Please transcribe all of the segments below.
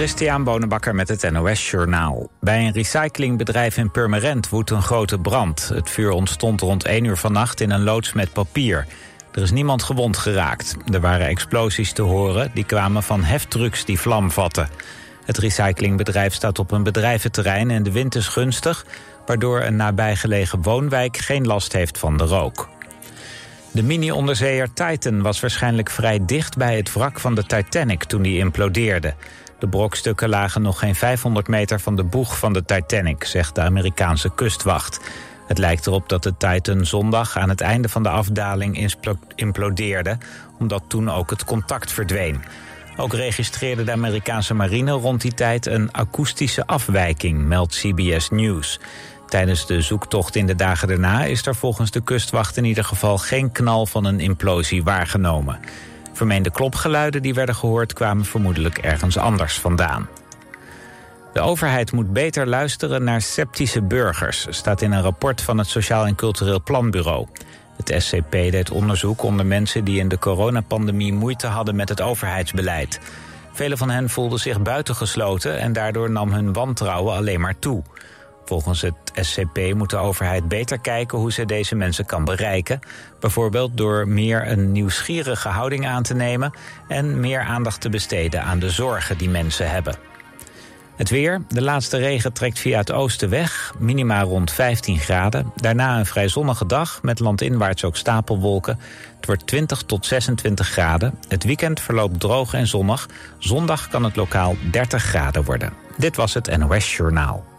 Christian Bonenbakker met het NOS Journaal. Bij een recyclingbedrijf in Purmerend woedt een grote brand. Het vuur ontstond rond 1 uur vannacht in een loods met papier. Er is niemand gewond geraakt. Er waren explosies te horen, die kwamen van heftrucks die vlam vatten. Het recyclingbedrijf staat op een bedrijventerrein en de wind is gunstig... waardoor een nabijgelegen woonwijk geen last heeft van de rook. De mini-onderzeeër Titan was waarschijnlijk vrij dicht bij het wrak van de Titanic toen die implodeerde. De brokstukken lagen nog geen 500 meter van de boeg van de Titanic, zegt de Amerikaanse kustwacht. Het lijkt erop dat de Titan zondag aan het einde van de afdaling implodeerde, omdat toen ook het contact verdween. Ook registreerde de Amerikaanse marine rond die tijd een akoestische afwijking, meldt CBS News. Tijdens de zoektocht in de dagen daarna is er volgens de kustwacht in ieder geval geen knal van een implosie waargenomen. Vermeende klopgeluiden die werden gehoord kwamen vermoedelijk ergens anders vandaan. De overheid moet beter luisteren naar sceptische burgers, staat in een rapport van het Sociaal en Cultureel Planbureau. Het SCP deed onderzoek onder mensen die in de coronapandemie moeite hadden met het overheidsbeleid. Velen van hen voelden zich buitengesloten en daardoor nam hun wantrouwen alleen maar toe. Volgens het SCP moet de overheid beter kijken hoe ze deze mensen kan bereiken. Bijvoorbeeld door meer een nieuwsgierige houding aan te nemen en meer aandacht te besteden aan de zorgen die mensen hebben. Het weer. De laatste regen trekt via het oosten weg. Minima rond 15 graden. Daarna een vrij zonnige dag met landinwaarts ook stapelwolken. Het wordt 20 tot 26 graden. Het weekend verloopt droog en zonnig. Zondag kan het lokaal 30 graden worden. Dit was het NOS Journaal.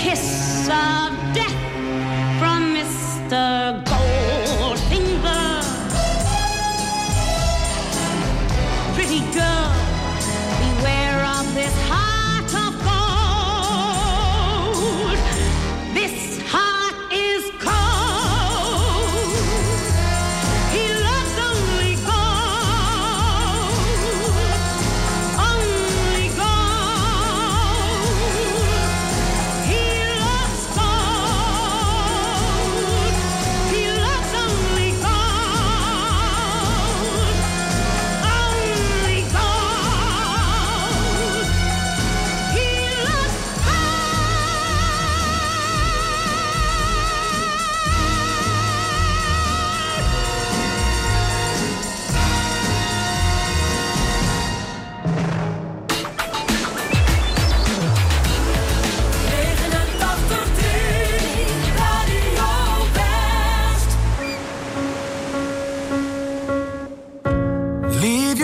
kiss. Uh,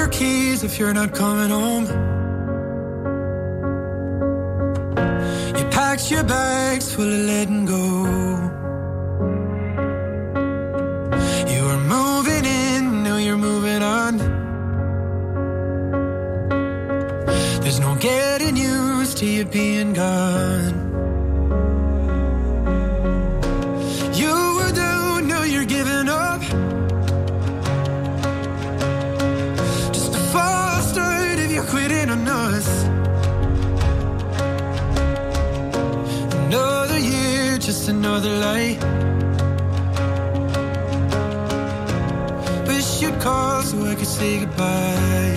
your keys if you're not coming home. You packed your bags full of letting go. You were moving in, now you're moving on. There's no getting used to you being gone. of the light. Wish you'd call so I could say goodbye.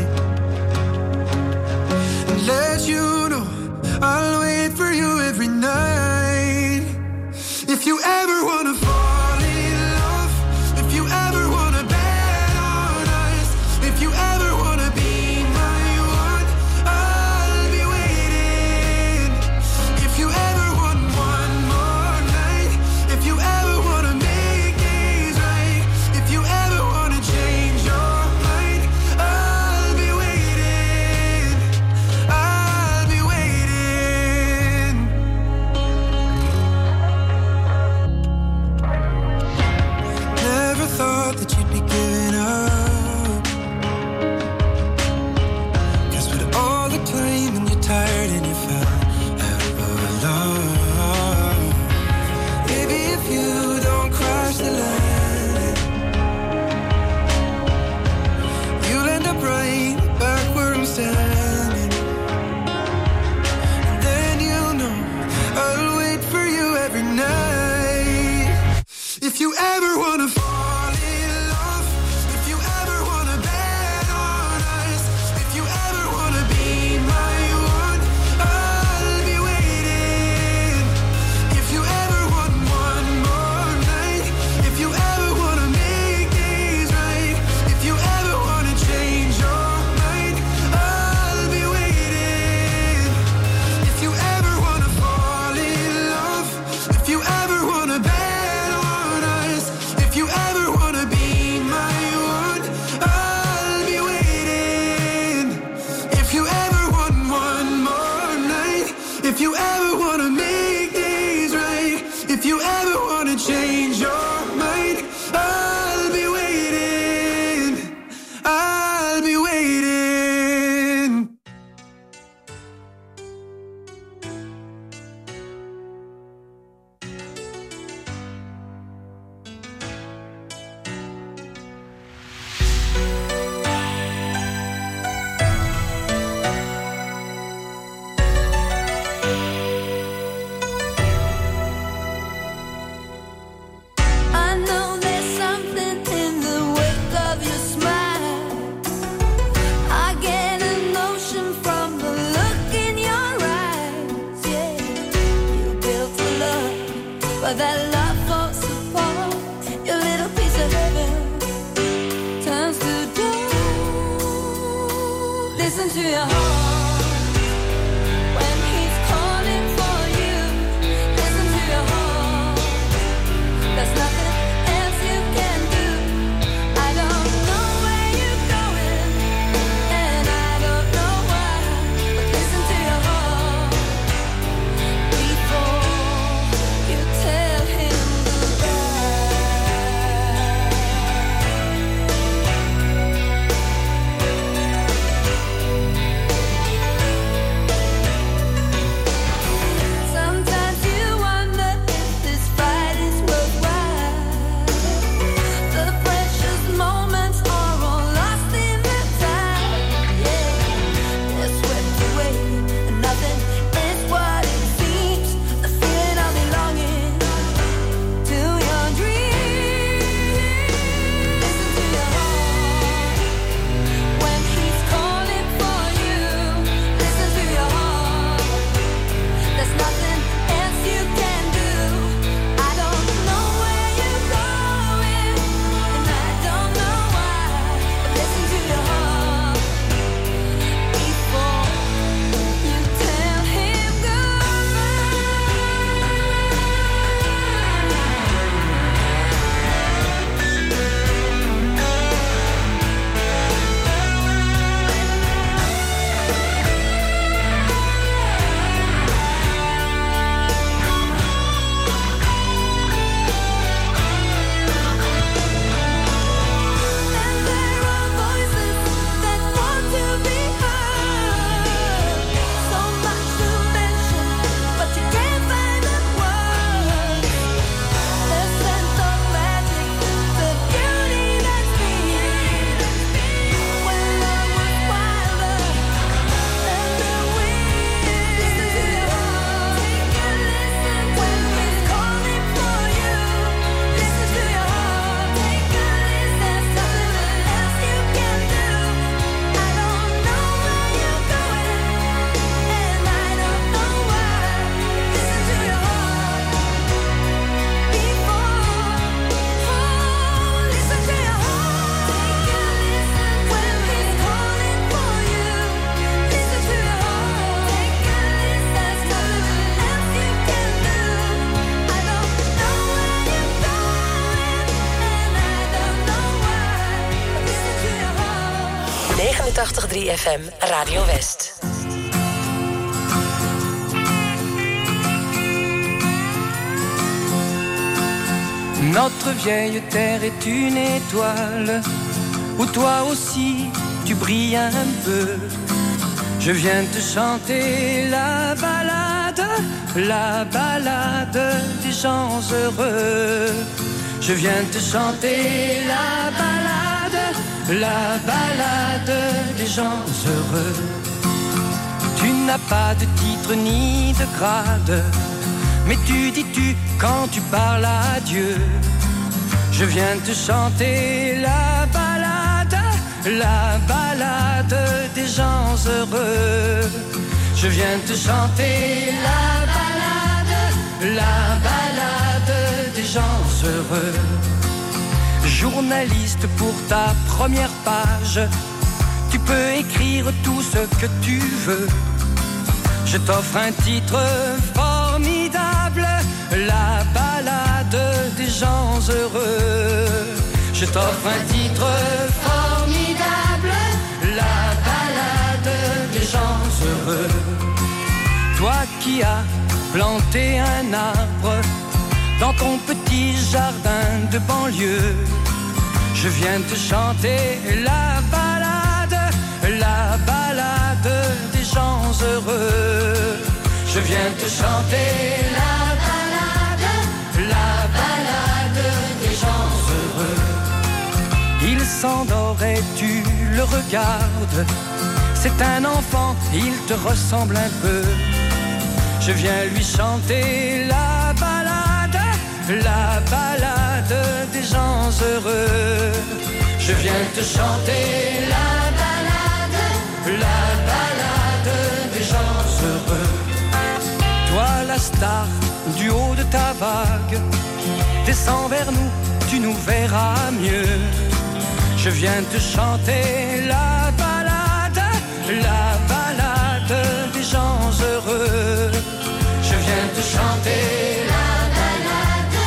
And let you know I'll wait for you every night. If you ever heart. 89.3 FM Radio West. Notre vieille terre est une étoile où toi aussi tu brilles un peu. Je viens te chanter la balade, la balade des gens heureux. Je viens te chanter la balade, la balade gens heureux. Tu n'as pas de titre ni de grade, mais tu dis tu quand tu parles à Dieu? Je viens te chanter la balade, la balade des gens heureux. Je viens te chanter la balade, la balade des gens heureux. Journaliste pour ta première page, peux écrire tout ce que tu veux. Je t'offre un titre formidable, la balade des gens heureux. Je t'offre un titre formidable, la balade des gens heureux. Toi qui as planté un arbre dans ton petit jardin de banlieue, je viens te chanter la balade, gens heureux. Je viens te chanter la balade, la balade des gens heureux. Il s'endort et tu le regardes. C'est un enfant, il te ressemble un peu. Je viens lui chanter la balade, la balade des gens heureux. Je viens te chanter la balade, la balade star du haut de ta vague. Descends vers nous, tu nous verras mieux. Je viens te chanter la balade, la balade des gens heureux. Je viens te chanter la balade,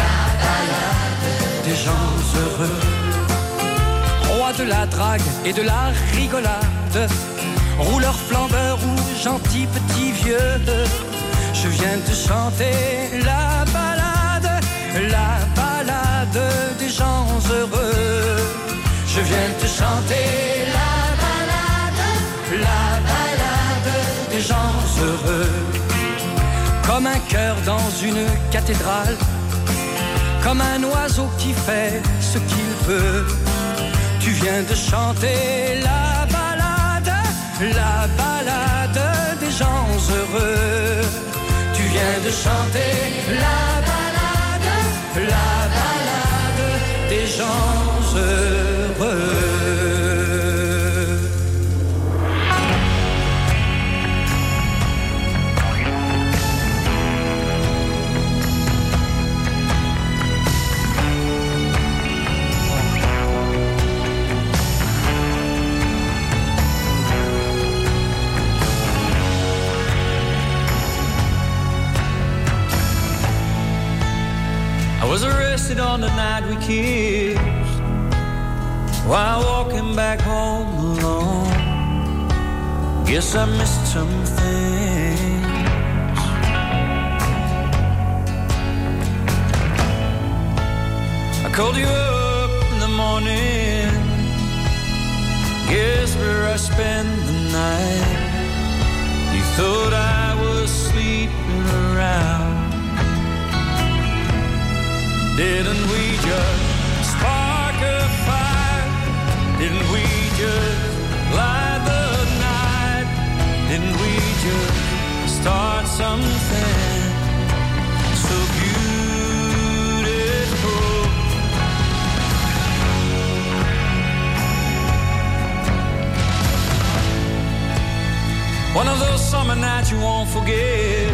la balade des gens heureux. Roi de la drague et de la rigolade, rouleur flambeur ou gentil petit vieux je viens te chanter la balade, la balade des gens heureux. Je viens te chanter la balade, la balade des gens heureux. Comme un cœur dans une cathédrale, comme un oiseau qui fait ce qu'il veut. Tu viens de chanter la balade, la balade des gens heureux. De chanter la balade, la balade des gens. Was arrested on the night we kissed while walking back home alone. Guess I missed some things. I called you up in the morning. Guess where I spent the night. You thought I was sleeping around. Didn't we just spark a fire? Didn't we just light the night? Didn't we just start something so beautiful? One of those summer nights you won't forget.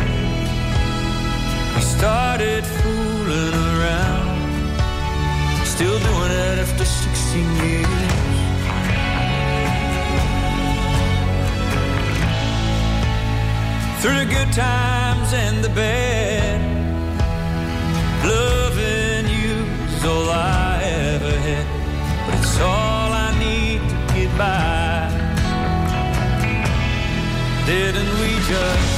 We started fooling around, still doing it after 16 years. Through the good times and the bad, loving you is all I ever had, but it's all I need to get by. Didn't we just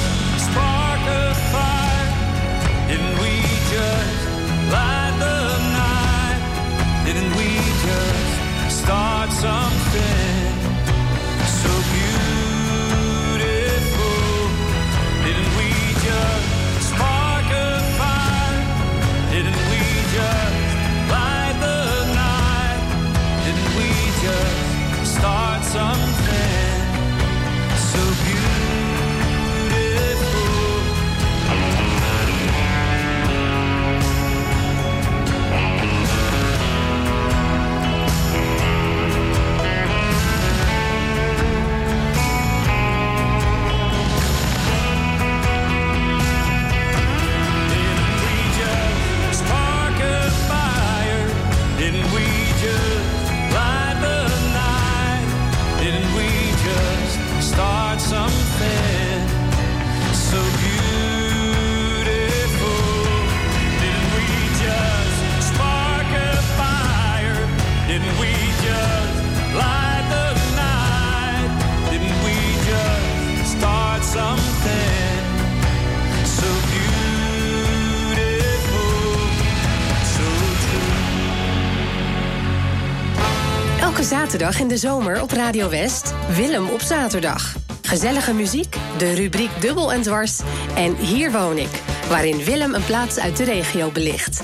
zaterdag in de zomer op Radio West. Willem op zaterdag. Gezellige muziek, de rubriek Dubbel en Dwars en Hier woon ik. Waarin Willem een plaats uit de regio belicht.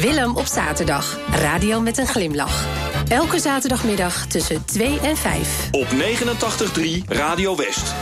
Willem op zaterdag. Radio met een glimlach. Elke zaterdagmiddag tussen 2 en 5. Op 89.3 Radio West.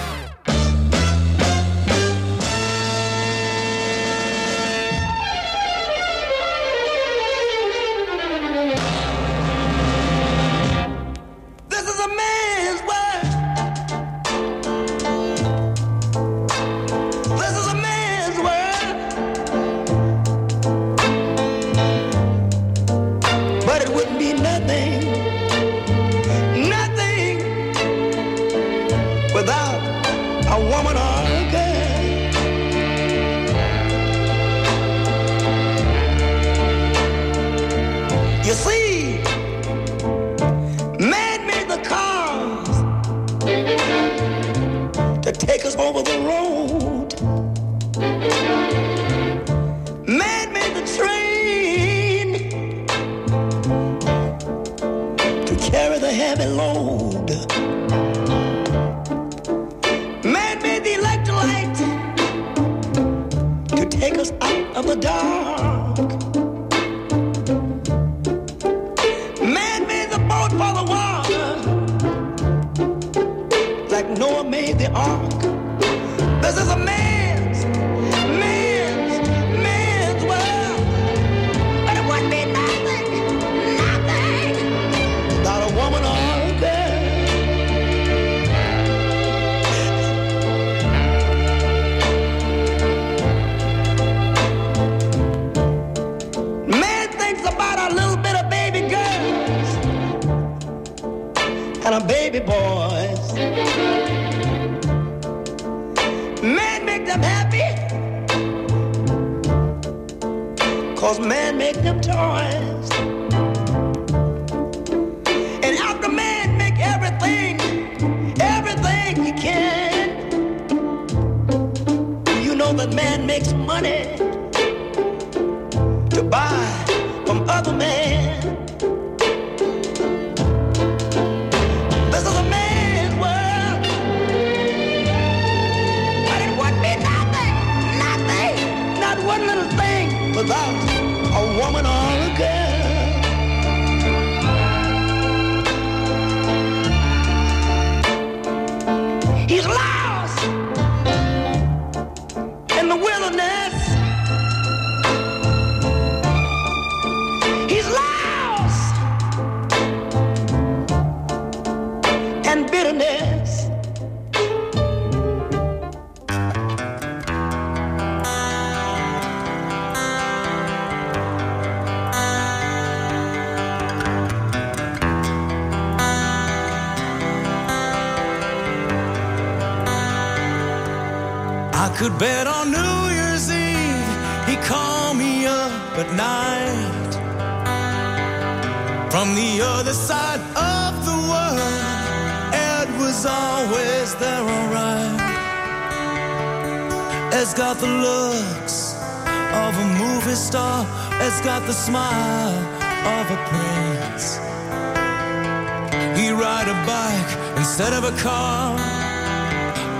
instead of a car.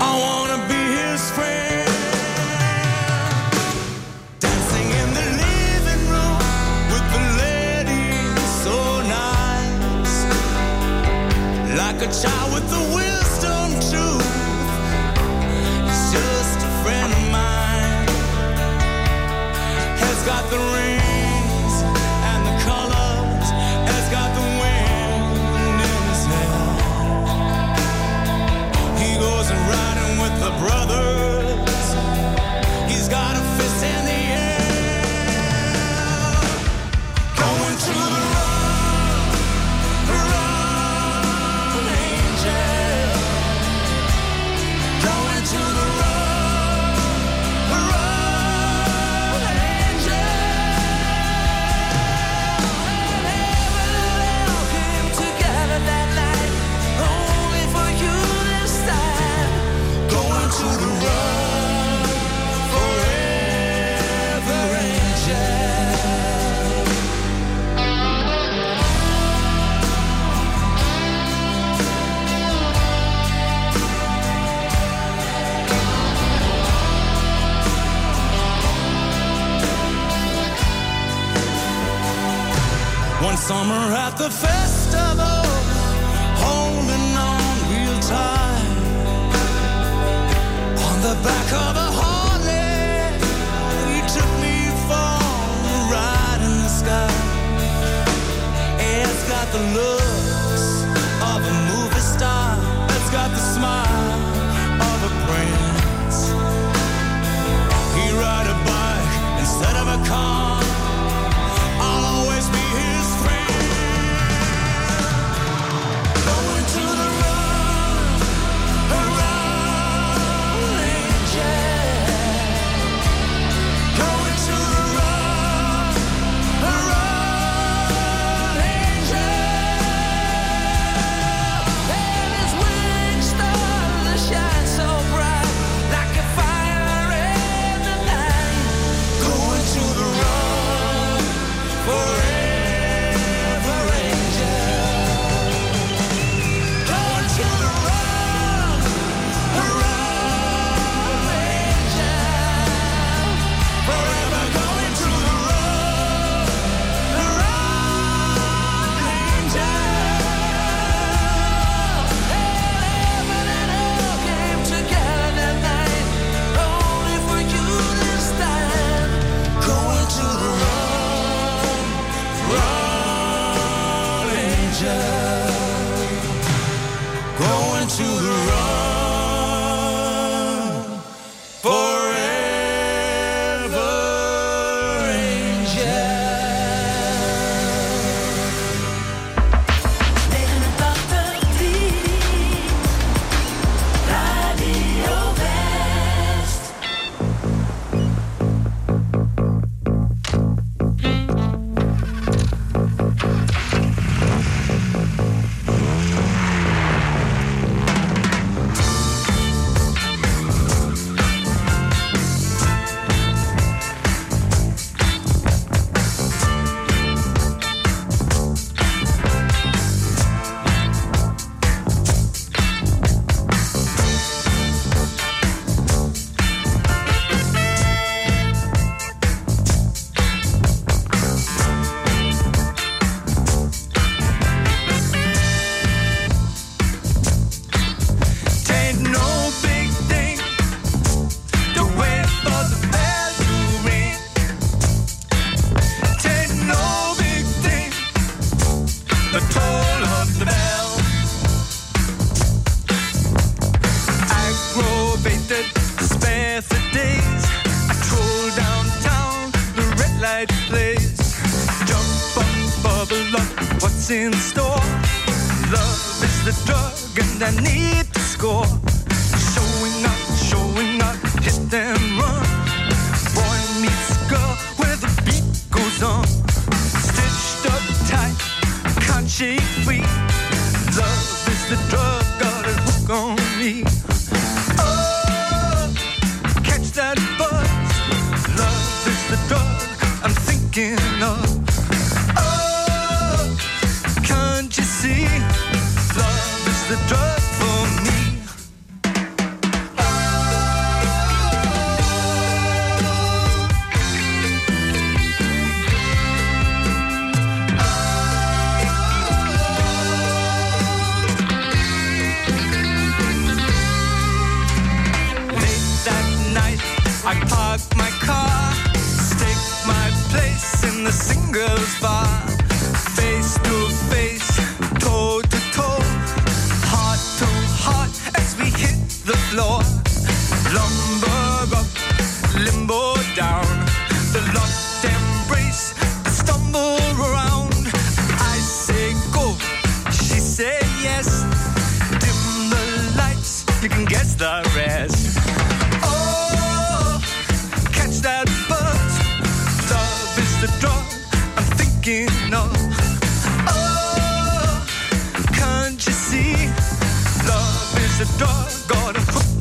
I wanna be his friend. Dancing in the living room with the lady so nice, like a child with the wisdom tooth. He's just a friend of mine has got the ring.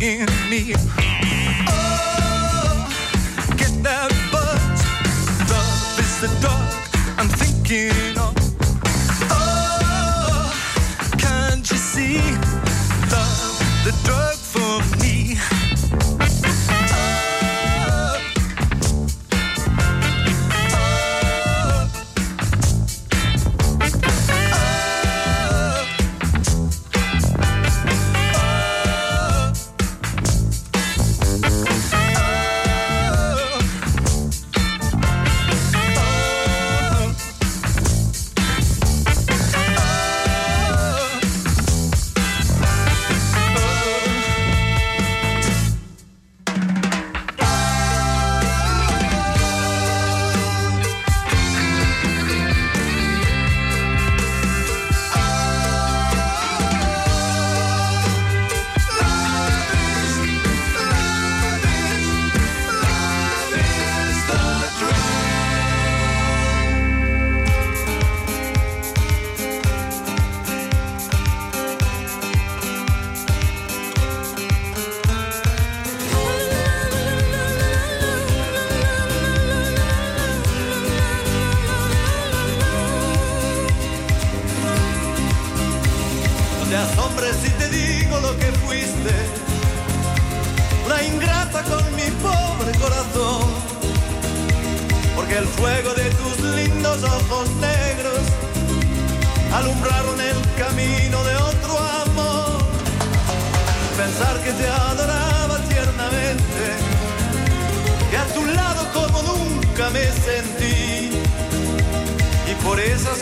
In me.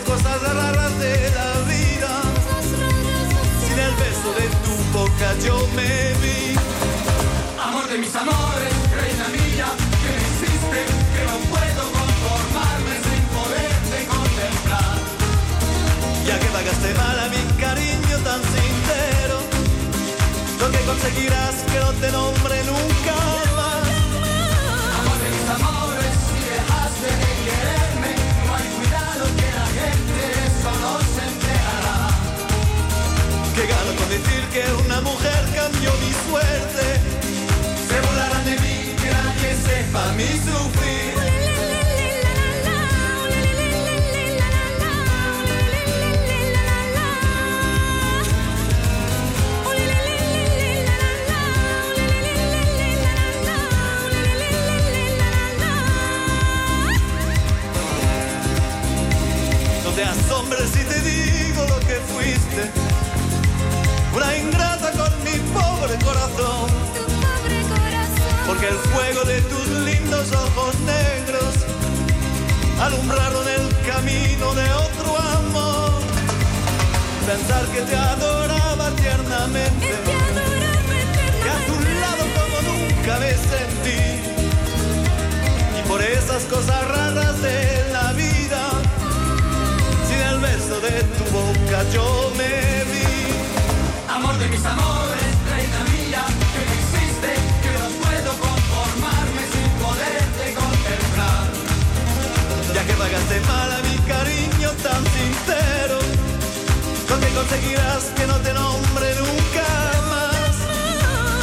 Cosas raras de la vida sin el beso de tu boca yo me vi. Amor de mis amores, reina mía, que me que no puedo conformarme sin poderte contemplar. Ya que pagaste mal a mi cariño tan sincero, lo que conseguirás que no te nombre nunca que una mujer cambió mi suerte. Se burlarán de mí, que nadie sepa mi sufrir. No te asombres si te digo lo que fuiste. Una ingrata con mi pobre corazón. Porque el fuego de tus lindos ojos negros alumbraron el camino de otro amor. Pensar que te adoraba tiernamente. Que a tu lado como nunca me sentí. Y por esas cosas raras de la vida, sin el beso de tu yo me vi. Amor de mis amores, reina mía, que no existe, que no puedo conformarme sin poderte contemplar. Ya que pagaste mal a mi cariño tan sincero, ¿con qué conseguirás que no te nombre nunca más?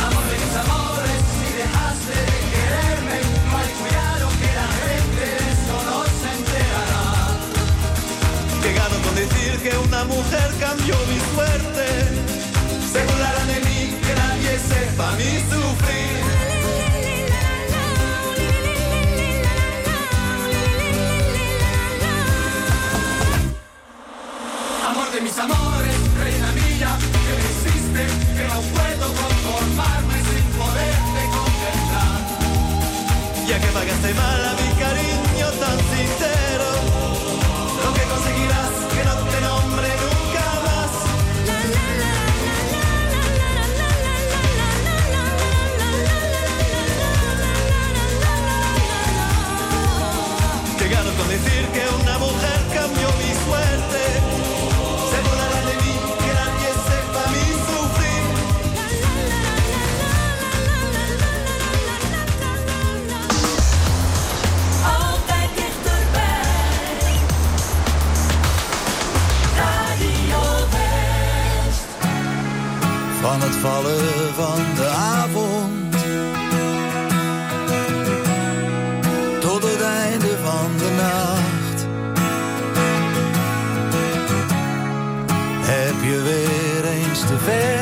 Amor de mis amores, si dejaste de quererme, mal cuidado que la gente de eso no se enterará. Que gano con decir que una mujer cambió mi suerte. Se burlarán de mí, que nadie sepa mi sufrir. Amor de mis amores, reina mía, que no existe, que no puedo conformarme sin poderte contemplar. Ya que pagaste mal vallen van de avond. Tot het einde van de nacht. Heb je weer eens te ver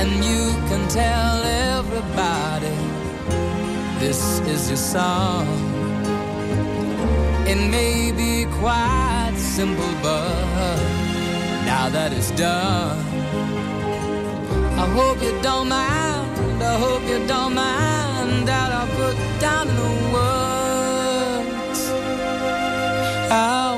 And you can tell everybody this is your song. It may be quite simple, but now that it's done, I hope you don't mind. I hope you don't mind that I put down the words how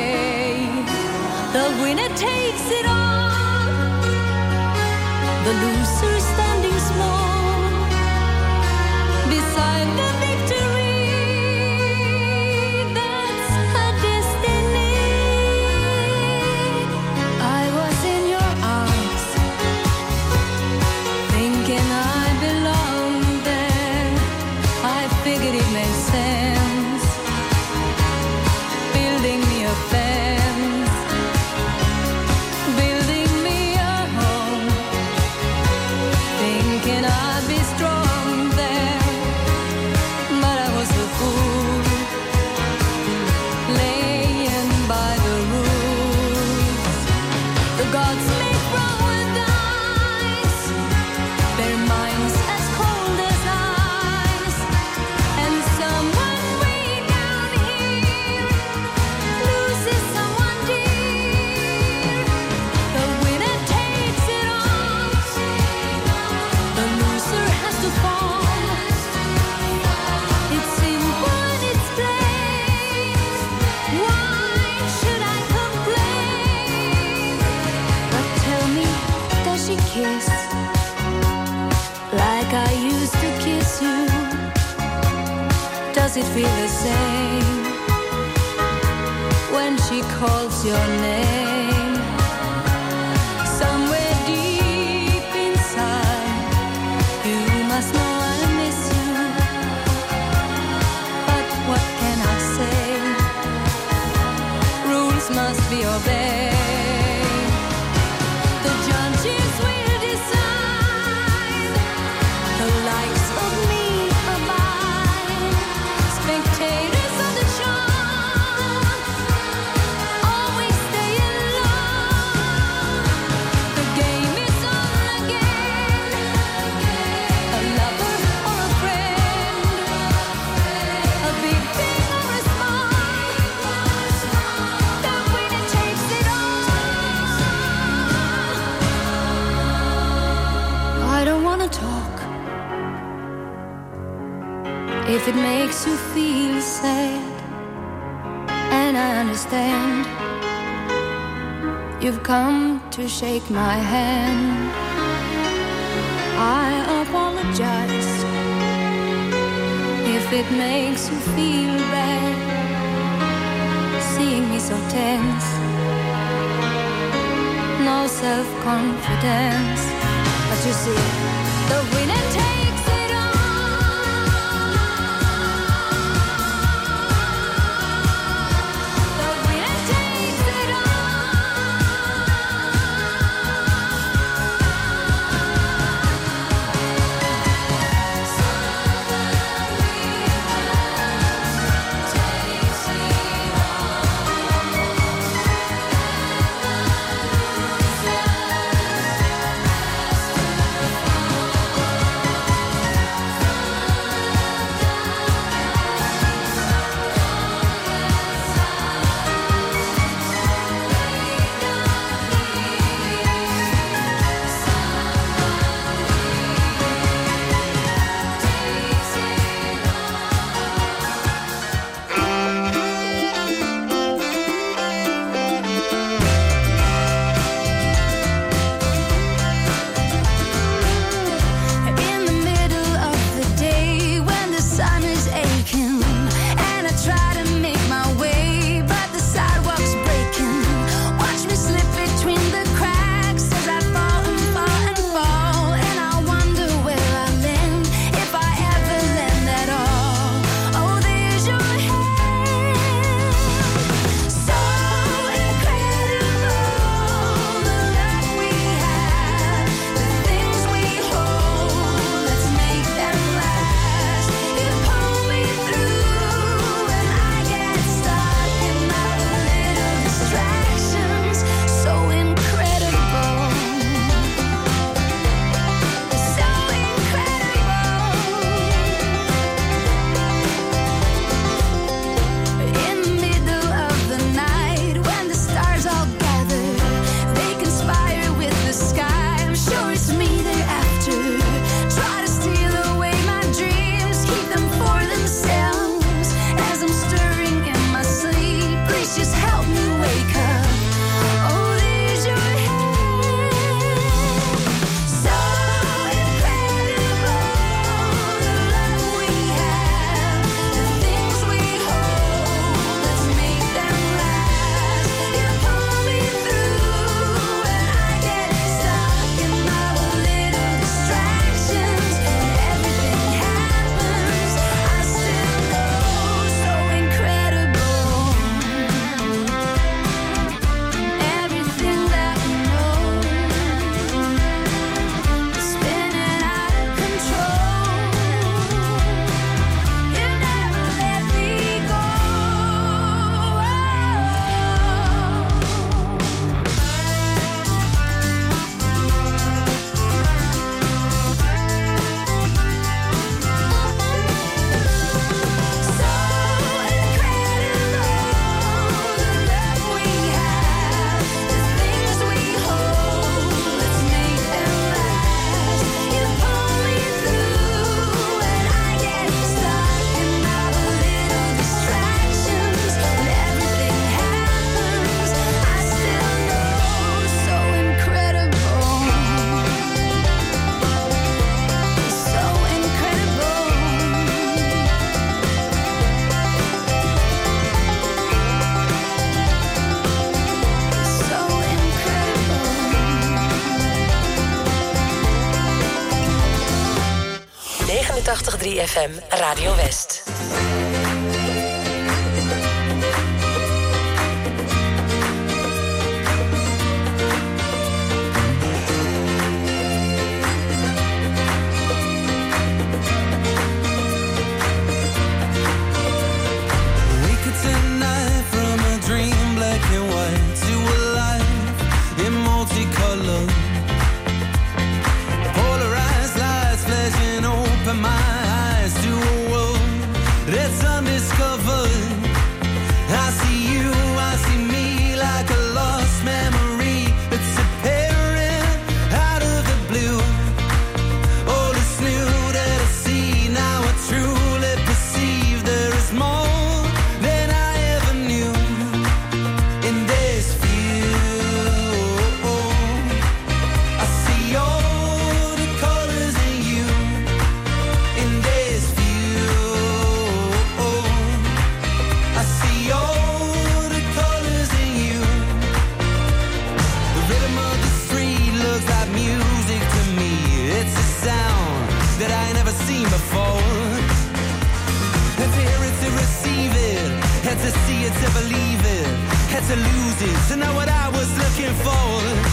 the loser standing small beside the no self confidence. But you see, the winner takes. 83 FM Radio West. to losing, so now what I was looking for.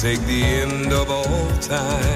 take the end of all time.